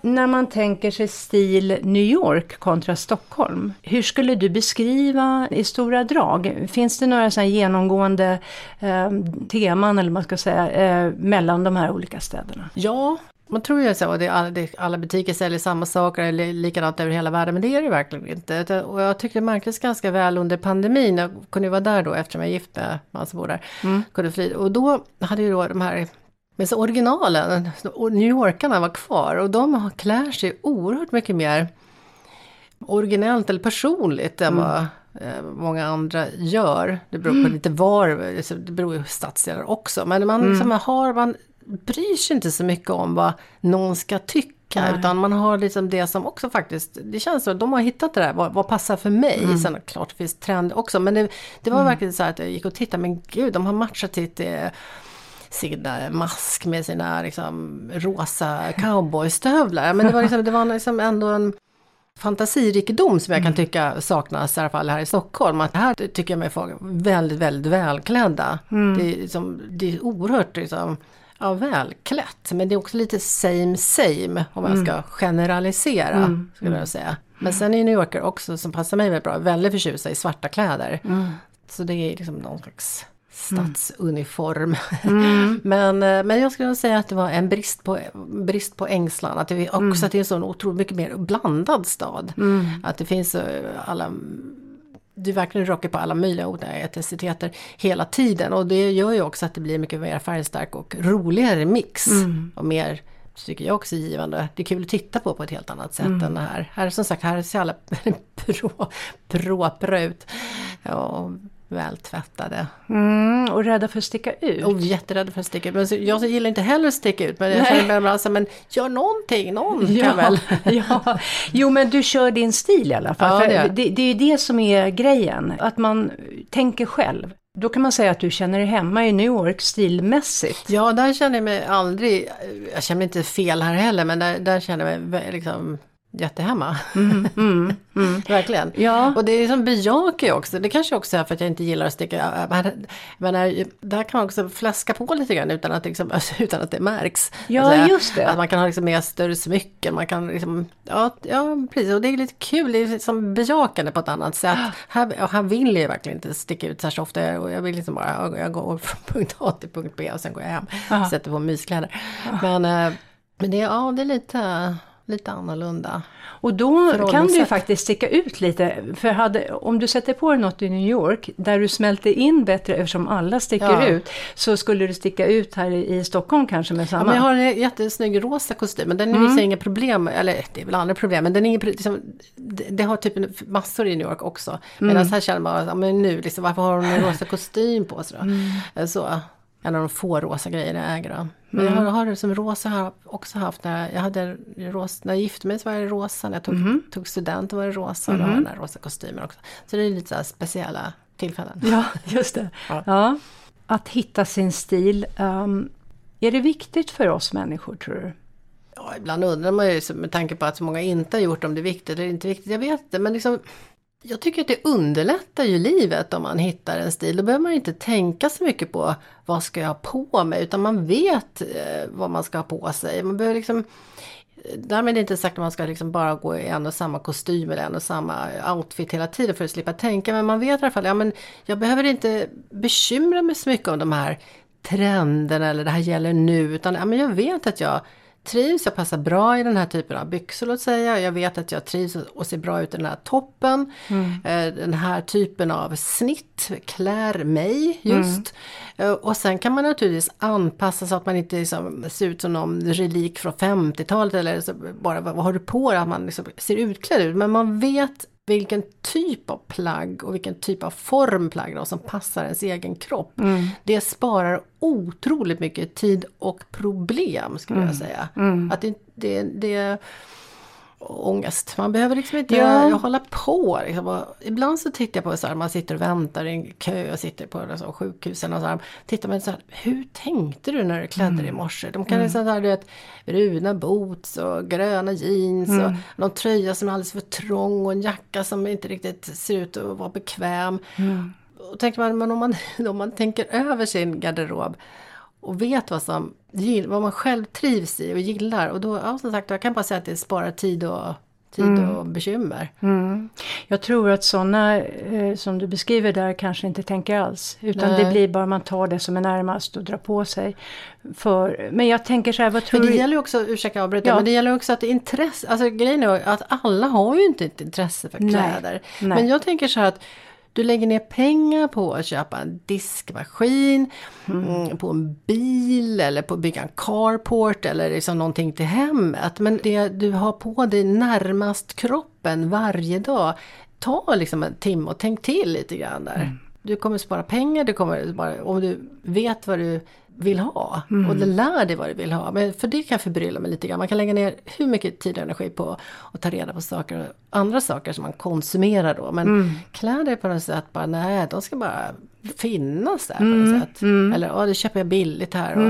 Speaker 3: När man tänker sig stil New York kontra Stockholm, hur skulle du beskriva i stora drag? Finns det några så här genomgående eh, teman, eller man ska säga, eh, mellan de här olika städerna?
Speaker 1: Ja, man tror ju är alla, butiker säljer samma saker eller likadant över hela världen. Men det är det verkligen inte. Och jag tyckte det märktes ganska väl under pandemin. Jag kunde ju vara där då eftersom jag är gift med man som bor där. Kunde fly. Och då hade ju då de här men så originalen, New Yorkarna var kvar och de har- klär sig oerhört mycket mer originellt eller personligt än vad eh, många andra gör. Det beror på lite var, alltså, det beror ju på stadsdelar också. Men man, liksom har, man bryr sig inte så mycket om vad någon ska tycka. Utan man har liksom det som också faktiskt, det känns som att de har hittat det där, vad, vad passar för mig. Sen klart det finns trend också. Men det, det var verkligen så att jag gick och tittade, men gud de har matchat till eh, sin eh, mask med sina liksom, rosa cowboystövlar. Men det var, liksom, det var liksom ändå en fantasirikedom som jag kan tycka saknas i alla fall här i Stockholm. Att här tycker jag mig få väldigt, väldigt välklädda. Det, är liksom, det är oerhört liksom, ja, välklätt. Men det är också lite same same om jag ska generalisera. Skulle jag säga. Men sen är New Yorker också, som passar mig väldigt bra, väldigt förtjusta i svarta kläder. Så det är liksom någon slags stadsuniform. men, eh, men jag skulle säga att det var en brist på, brist på ängslan. Att det också att det är en sån otroligt mycket mer blandad stad. Att det finns eh, alla du verkligen rockar på alla möjliga olika etniciteter hela tiden. Och det gör ju också att det blir mycket mer färgstark och roligare mix. Och mer, tycker jag också, givande. Det är kul att titta på på ett helt annat sätt än det här. Här som sagt, här ser alla pro, propra ut. Ja, vältvättade.
Speaker 3: Mm, och rädda för att sticka ut.
Speaker 1: Och jätterädd för att sticka ut. Men så- jag gillar inte heller att sticka ut. Men jag känner bara, alltså, men gör någonting, någon kan väl.
Speaker 3: ja. Jo men du kör din stil i alla fall.
Speaker 1: Ja, det
Speaker 3: det, det är ju det som är grejen, att man tänker själv. Då kan man säga att du känner dig hemma i New York stilmässigt.
Speaker 1: Ja, där känner jag mig aldrig, jag känner mig inte fel här heller, men där, där känner jag mig liksom jättehemma. Verkligen.
Speaker 3: Ja.
Speaker 1: Och det är som bejakar jag också, det kanske också är för att jag inte gillar att sticka, men, men är, där kan man också fläska på lite grann utan att, liksom, alltså, utan att det märks.
Speaker 3: Ja,
Speaker 1: Så att säga.
Speaker 3: just det.
Speaker 1: Att man kan ha liksom mer större smycken, man kan liksom, ja, ja precis, och det är lite kul, det är liksom bejakande på ett annat sätt. Här, och här vill jag verkligen inte sticka ut särskilt ofta, och jag vill liksom bara, jag går från punkt A till punkt B och sen går jag hem, sätter på myskläder. Men, eh, men det, ja, det är lite, lite annorlunda.
Speaker 3: Och då kan du ju faktiskt sticka ut lite. För hade, om du sätter på dig något i New York, där du smälter in bättre eftersom alla sticker
Speaker 1: Ja.
Speaker 3: ut, så skulle du sticka ut här i, Stockholm kanske med
Speaker 1: Ja,
Speaker 3: samma.
Speaker 1: men jag har en jättesnygg rosa kostym, men den är mm. inga problem, eller det är väl andra problem, men den är ingen, pro- liksom, det, det har typ massor i New York också. Medan här känner man, ja, men nu, liksom, varför har hon en rosa kostym på sig då? Eh, Så. En av de få rosa grejerna jag äger. Då. Men
Speaker 3: Mm.
Speaker 1: jag har, det som rosa har också haft när jag, hade ros, när jag gifte mig så var det rosa, när jag tog,
Speaker 3: Mm.
Speaker 1: tog student var det rosa, och då har jag rosa kostymen också. Så det är lite så speciella tillfällen.
Speaker 3: Ja, just det.
Speaker 1: Ja.
Speaker 3: Ja. Att hitta sin stil. ehm, är det viktigt för oss människor tror du?
Speaker 1: Ja, ibland undrar man ju med tanke på att så många inte har gjort om det är viktigt eller inte viktigt. Jag vet inte, men liksom jag tycker att det underlättar ju livet om man hittar en stil. Då behöver man inte tänka så mycket på vad ska jag ha på mig utan man vet eh, vad man ska ha på sig. Man behöver liksom eh, Därmed inte sagt att man ska liksom bara gå i en och samma kostym eller en och samma outfit hela tiden för att slippa tänka. Men man vet i alla fall, ja men jag behöver inte bekymra mig så mycket om de här trenderna eller det här gäller nu. Utan ja, men jag vet att jag trivs, jag passar bra i den här typen av byxor låt säga. Jag vet att jag trivs och ser bra ut i den här toppen. Eh, Den här typen av snitt klär mig just. Eh, Och sen kan man naturligtvis anpassa så att man inte liksom ser ut som någon relik från 50-talet eller så bara vad har du på dig, att man liksom ser utklädd ut. Men man vet vilken typ av plagg och vilken typ av form plagg då, som passar ens egen kropp. Det sparar otroligt mycket tid och problem skulle jag säga. Att det, det, det ångest. Man behöver liksom inte
Speaker 3: Ja.
Speaker 1: hålla på. Liksom. Ibland så tittar jag på så här, man sitter och väntar i en kö och sitter på liksom, sjukhusen och så här. Tittar man så här, hur tänkte du när du klädde dig i morse? De kan liksom så här, du vet, bruna boots och gröna jeans och någon tröja som är alldeles för trång och en jacka som inte riktigt ser ut att vara bekväm. Och tänker man, men om man, om man tänker över sin garderob och vet vad, som, vad man själv trivs i och gillar. Och då, ja som sagt, jag kan bara säga att det sparar tid och, tid och bekymmer.
Speaker 3: Jag tror att sådana eh, som du beskriver där kanske inte tänker alls. Utan
Speaker 1: Nej.
Speaker 3: det blir bara man tar det som är närmast och drar på sig. För, men jag tänker så här, vad tror
Speaker 1: Men det
Speaker 3: du?
Speaker 1: gäller också, ursäkta jag avbryter,
Speaker 3: Ja.
Speaker 1: men det gäller också att intresse, alltså grejen är att alla har ju inte ett intresse för
Speaker 3: Nej.
Speaker 1: kläder.
Speaker 3: Nej.
Speaker 1: Men jag tänker så här att du lägger ner pengar på att köpa en diskmaskin, mm, på en bil eller på att bygga en carport eller liksom någonting till hemmet. Men det du har på dig närmast kroppen varje dag, ta liksom en timme och tänk till lite grann där. Du kommer spara pengar, du kommer spara, om du vet vad du vill ha och du lär dig vad du vill ha. Men för det kan förbrylla mig lite grann. Man kan lägga ner hur mycket tid och energi på att ta reda på saker, andra saker som man konsumerar då. Men kläder på något sätt bara, nej, de ska bara finnas där på något sätt. Eller, ja, det köper jag billigt här. Och,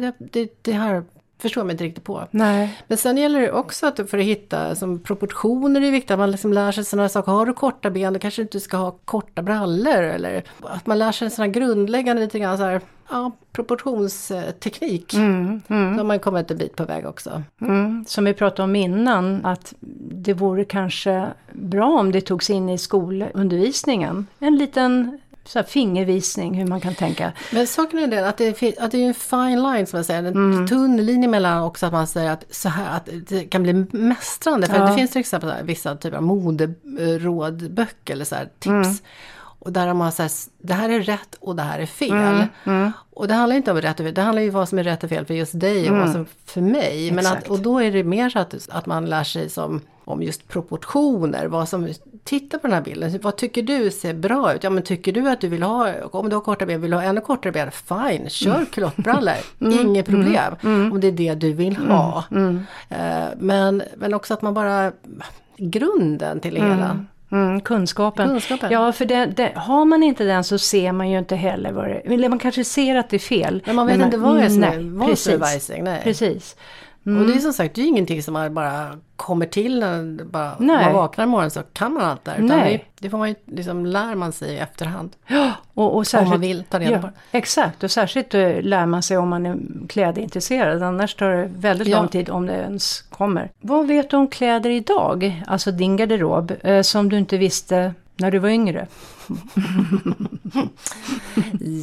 Speaker 1: det, det, det här förstår mig inte riktigt på.
Speaker 3: Nej.
Speaker 1: Men sen gäller det också att för att hitta som proportioner är viktigt, att man liksom lär sig sådana saker. Har du korta ben då kanske du inte ska ha korta brallor eller att man lär sig sådana grundläggande lite grann så här, ja, proportionsteknik. Då har man kommit en bit på väg också.
Speaker 3: Mm, som vi pratade om innan, att det vore kanske bra om det togs in i skolundervisningen. En liten så fingervisning hur man kan tänka.
Speaker 1: Men saken är den att det, att det är en fine line som jag säger, en tunn linje mellan också att man säger att så här att det kan bli mästrande. För
Speaker 3: Ja.
Speaker 1: det finns till exempel vissa typer av moderådböcker eller så här, tips. Och där har man här, det här är rätt och det här är fel. Och det handlar inte om rätt och fel, det handlar ju om vad som är rätt och fel för just dig och vad som för mig. Men att, och då är det mer så att, att man lär sig som, om just proportioner, vad som, titta på den här bilden, vad tycker du ser bra ut? Ja men tycker du att du vill ha, om du har korta ben, vill du ha ännu kortare ben, fine, kör klottbrallor, inget problem. Om det är det du vill ha. Eh, Men, men också att man bara, grunden till det hela.
Speaker 3: Mm, kunskapen.
Speaker 1: Kunskapen.
Speaker 3: Ja, för det, det, har man inte den så ser man ju inte heller vad det Eller man kanske ser att det är fel.
Speaker 1: Men man vet inte vad, är som är, som är
Speaker 3: precis.
Speaker 1: Nej.
Speaker 3: Precis.
Speaker 1: Och det är som sagt, det är ingenting som man bara kommer till när bara, man vaknar imorgon så kan man allt där. Utan
Speaker 3: Nej.
Speaker 1: det, det får man ju, liksom, lär man sig i efterhand.
Speaker 3: Ja, och, och särskilt,
Speaker 1: man vill ta reda
Speaker 3: ja,
Speaker 1: på det.
Speaker 3: Exakt, och särskilt eh, lär man sig om man är klädintresserad. Annars tar det väldigt
Speaker 1: Ja.
Speaker 3: lång tid om det ens kommer. Vad vet du om kläder idag? Alltså din garderob, eh, som du inte visste när du var yngre?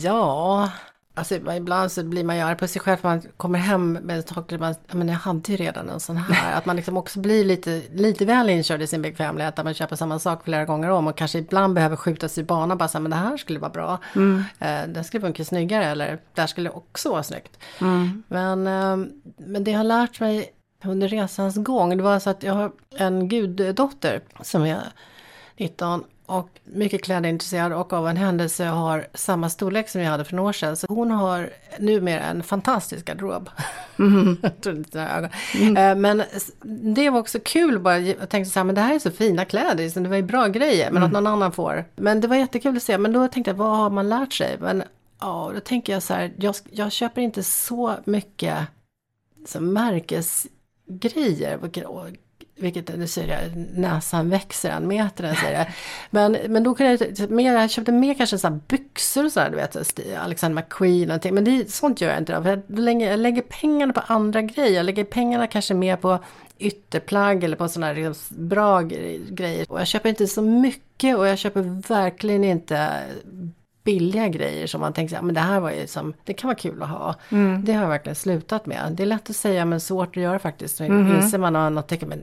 Speaker 1: Ja, alltså ibland så blir man ju arg på sig själv för man kommer hem med saker man, men jag hade ju redan en sån här. Att man liksom också blir lite, lite väl inkörd i sin bekvämlighet. Att man köper samma sak flera gånger om och kanske ibland behöver skjuta sig i banan. Bara så här, men det här skulle vara bra. Eh, den skulle funka snyggare eller det här skulle också vara snyggt. Men, eh, men det har lärt mig under resans gång, det var så att jag har en guddotter som är 19 och mycket klädintresserad och av en händelse har samma storlek som jag hade för några år sedan. Så hon har numera en fantastisk garderob. Mm. mm. Men det var också kul bara, jag tänkte så här, men det här är så fina kläder, det var ju bra grejer, men mm. att någon annan får. Men det var jättekul att se, men då tänkte jag, vad har man lärt sig? Men ja, då tänker jag så här, jag, jag köper inte så mycket så märkesgrejer vilket nu säger jag, näsan växer en meter, säger jag. Men, men då kunde jag, mer, jag köpte mer kanske så byxor och sådär, du vet, Alexander McQueen och någonting. Men det, sånt gör jag inte då, för jag lägger, jag lägger pengarna på andra grejer. Jag lägger pengarna kanske mer på ytterplagg eller på sådana här liksom bra grejer. Och jag köper inte så mycket och jag köper verkligen inte billiga grejer som man tänker, ja, men det här var ju som, det kan vara kul att ha. Mm. Det har jag verkligen slutat med. Det är lätt att säga men svårt att göra faktiskt. Mm. Inser man och något tänker, men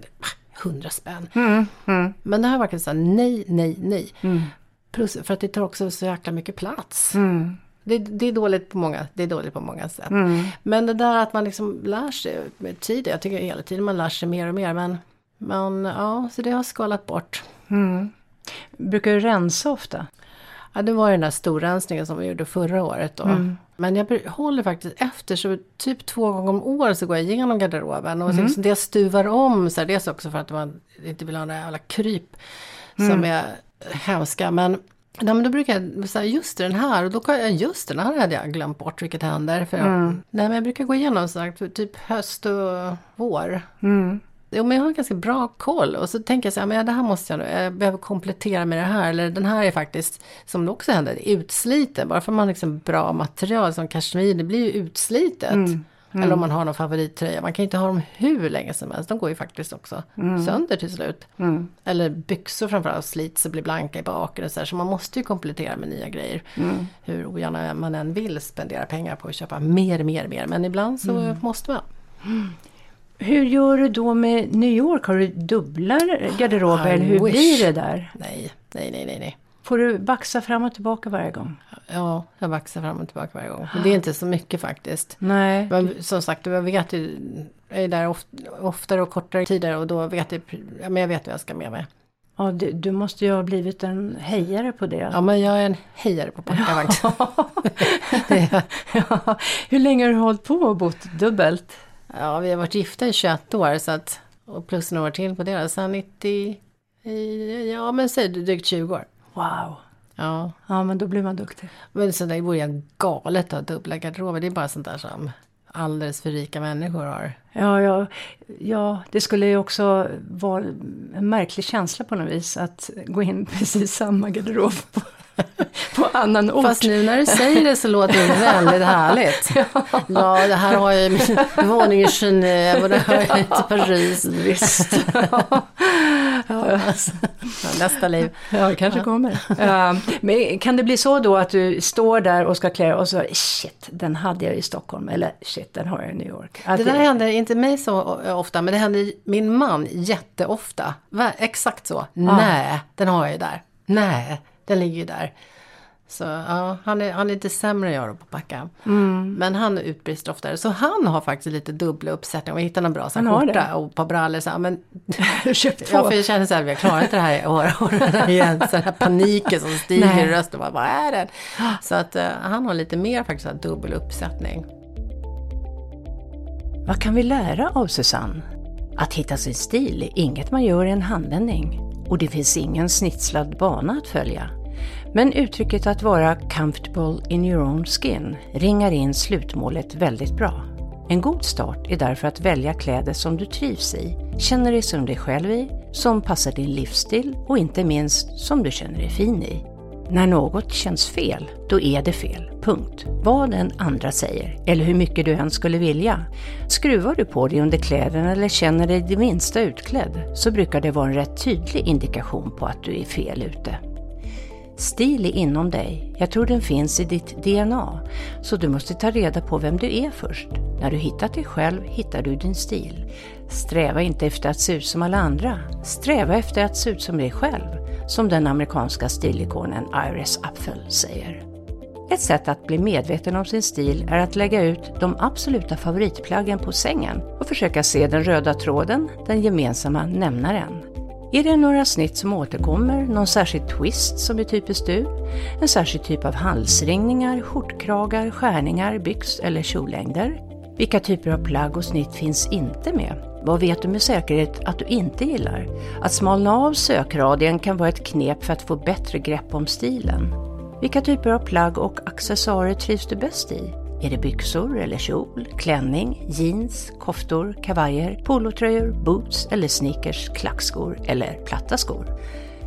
Speaker 1: hundra spänn. Mm. Mm. Men det har verkligen sagt nej, nej, nej. Mm. Plus för att det tar också så jäkla mycket plats. Mm. Det, det, är dåligt på många, det är dåligt på många sätt. Mm. Men det där att man liksom lär sig med tiden, jag tycker hela tiden man lär sig mer och mer. Men, men ja, så det har skalat bort.
Speaker 3: Brukar du rensa ofta?
Speaker 1: Ja, det var den där storrensningen som vi gjorde förra året då. Mm. Men jag håller faktiskt efter, så typ två gånger om året så går jag igenom garderoben. Och mm. det stuvar om, så här, dels också för att man inte vill ha några jävla kryp mm. som är hemska. Men, nej, men då brukar jag säga just den här, och då kan jag, just den här hade jag glömt bort vilket händer. För jag, mm. nej, men jag brukar gå igenom så här, typ höst och vår. Mm. Jo, men jag har ganska bra koll och så tänker jag så här, men det här måste jag jag behöver komplettera med det här. Eller den här är faktiskt, som det också händer, utsliten. Bara för att man har liksom bra material som kashmir, det blir ju utslitet. Mm. Mm. Eller om man har någon favorittröja. Man kan inte ha dem hur länge som helst. De går ju faktiskt också mm. sönder till slut. Mm. Eller byxor framförallt slits och blir blanka i baken. Och så, här. så man måste ju komplettera med nya grejer. Mm. Hur ogärna man än vill spendera pengar på att köpa mer, mer, mer. Men ibland så mm. måste man.
Speaker 3: Hur gör du då med New York? Har du dubbla garderober eller hur wish. blir det där?
Speaker 1: Nej, nej, nej, nej. nej.
Speaker 3: Får du baxa fram och tillbaka varje gång?
Speaker 1: Ja, jag baxar fram och tillbaka varje gång. Men det är inte så mycket faktiskt.
Speaker 3: Nej.
Speaker 1: Men som sagt, jag vet ju, jag är där oftare och kortare tider och då vet jag, ja, men jag vet vad jag ska med mig.
Speaker 3: Ja, du, du, måste ju ha blivit en hejare på det.
Speaker 1: Ja, men jag är en hejare på packavagn.
Speaker 3: Ja. ja. Hur länge har du hållit på och bott dubbelt?
Speaker 1: Ja, vi har varit gifta i 21 år så att, och plus några år till på det. Sen 90, ja men säg drygt 20 år.
Speaker 3: Wow.
Speaker 1: Ja.
Speaker 3: Ja, men då blir man duktig.
Speaker 1: Men så det vore ju galet att ha dubbla garderober. Det är bara sånt där som alldeles för rika människor har.
Speaker 3: Ja, ja, ja, det skulle ju också vara en märklig känsla på något vis att gå in precis samma garderob på annan ort.
Speaker 1: Fast nu när du säger det så låter det väldigt härligt. ja. ja, det här har jag min våning i Genève och det har jag i Paris.
Speaker 3: Visst.
Speaker 1: ja. nästa liv.
Speaker 3: Ja, det kanske kommer. Men kan det bli så då att du står där och ska klä och så shit, den hade jag i Stockholm eller shit, den har jag i New York.
Speaker 1: Att det där det... händer inte mig så ofta, men det händer min man jätteofta. Exakt så. Ah. Nej, den har jag ju där. Nej. Den ligger ju där. Så ja, han är, han är lite sämre än jag då på att packa. Mm. Men han utbrister oftare. Så han har faktiskt lite dubbla uppsättningar. Om jag hittar någon bra så här, skjorta och ett par brallor så men...
Speaker 3: Köpt
Speaker 1: ja, för jag känner så här, jag klarar inte det här i år, igen. Så den här paniken som stiger Nej. i rösten. Vad är det? Så att uh, han har lite mer faktiskt här, dubbel uppsättning.
Speaker 3: Vad kan vi lära av Susanne? Att hitta sin stil är inget man gör i en handvändning och det finns ingen snitslad bana att följa. Men uttrycket att vara “comfortable in your own skin” ringar in slutmålet väldigt bra. En god start är därför att välja kläder som du trivs i, känner dig som dig själv i, som passar din livsstil och inte minst som du känner dig fin i. När något känns fel, då är det fel. Punkt. Vad den andra säger, eller hur mycket du än skulle vilja. Skruvar du på dig under kläderna eller känner dig det minsta utklädd, så brukar det vara en rätt tydlig indikation på att du är fel ute. Stil är inom dig. Jag tror den finns i ditt DNA. Så du måste ta reda på vem du är först. När du hittat dig själv hittar du din stil. Sträva inte efter att se ut som alla andra. Sträva efter att se ut som dig själv, som den amerikanska stilikonen Iris Apfel säger. Ett sätt att bli medveten om sin stil är att lägga ut de absoluta favoritplaggen på sängen och försöka se den röda tråden, den gemensamma nämnaren.
Speaker 2: Är det några snitt som återkommer, någon särskild twist som är typiskt du? En särskild typ av halsringningar, skjortkragar, skärningar, byx eller kjollängder? Vilka typer av plagg och snitt finns inte med? Vad vet du med säkerhet att du inte gillar? Att smalna av sökradien kan vara ett knep för att få bättre grepp om stilen. Vilka typer av plagg och accessoarer trivs du bäst i? Är det byxor eller kjol, klänning, jeans, koftor, kavajer, polotröjor, boots eller sneakers, klackskor eller platta skor?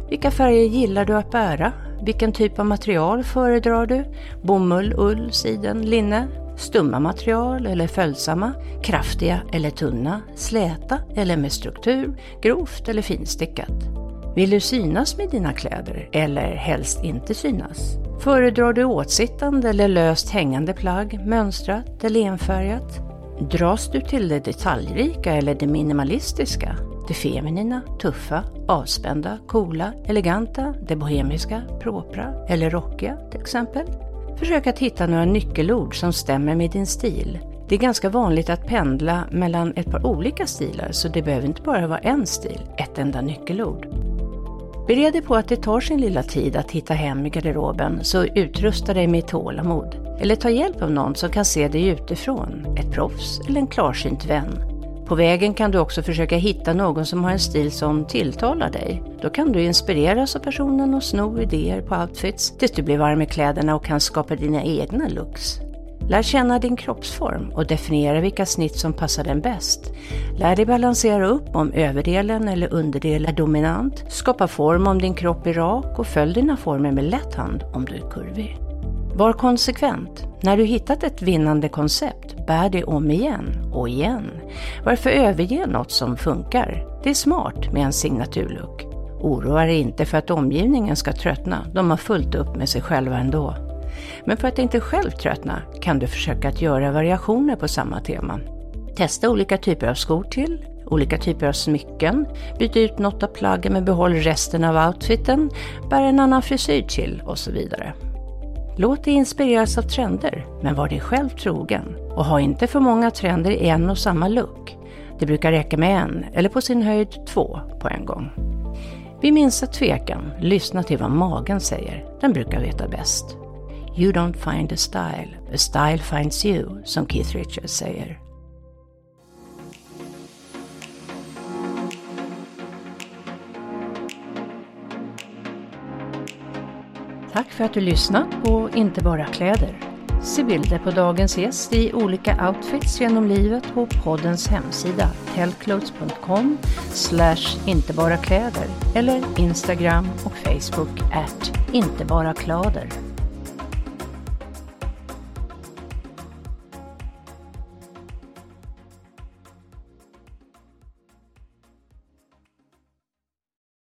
Speaker 2: Vilka färger gillar du att bära? Vilken typ av material föredrar du? Bomull, ull, siden, linne? Stumma material eller följsamma? Kraftiga eller tunna? Släta eller med struktur? Grovt eller finstickat? Vill du synas med dina kläder eller helst inte synas? Föredrar du åtsittande eller löst hängande plagg, mönstrat eller enfärgat? Dras du till det detaljrika eller det minimalistiska? Det feminina, tuffa, avspända, coola, eleganta, det bohemiska, propra eller rockiga till exempel? Försök att hitta några nyckelord som stämmer med din stil. Det är ganska vanligt att pendla mellan ett par olika stilar så det behöver inte bara vara en stil, ett enda nyckelord. Bered dig på att det tar sin lilla tid att hitta hem i garderoben, så utrusta dig med tålamod. Eller ta hjälp av någon som kan se dig utifrån, ett proffs eller en klarsynt vän. På vägen kan du också försöka hitta någon som har en stil som tilltalar dig. Då kan du inspireras av personen och sno idéer på outfits tills du blir varm i kläderna och kan skapa dina egna looks. Lär känna din kroppsform och definiera vilka snitt som passar den bäst. Lär dig balansera upp om överdelen eller underdelen är dominant. Skapa form om din kropp är rak och följ dina former med lätt hand om du är kurvig. Var konsekvent. När du hittat ett vinnande koncept, bär det om igen och igen. Varför överge något som funkar? Det är smart med en signaturlook. Oroa dig inte för att omgivningen ska tröttna, de har fullt upp med sig själva ändå. Men för att inte själv tröttna kan du försöka att göra variationer på samma tema. Testa olika typer av skor till, olika typer av smycken, byt ut något av plaggen men behåll resten av outfiten, bär en annan frisyr till och så vidare. Låt dig inspireras av trender, men var dig själv trogen och ha inte för många trender i en och samma look. Det brukar räcka med en, eller på sin höjd två på en gång. Vid minsta tvekan, lyssna till vad magen säger. Den brukar veta bäst. You don't find a style, a style finds you, som Keith Richards säger. Tack för att du lyssnat på Inte bara kläder. Se bilder på dagens gäst i olika outfits genom livet på poddens hemsida tellclothes.com slash inte bara kläder eller Instagram och Facebook at inte bara kläder.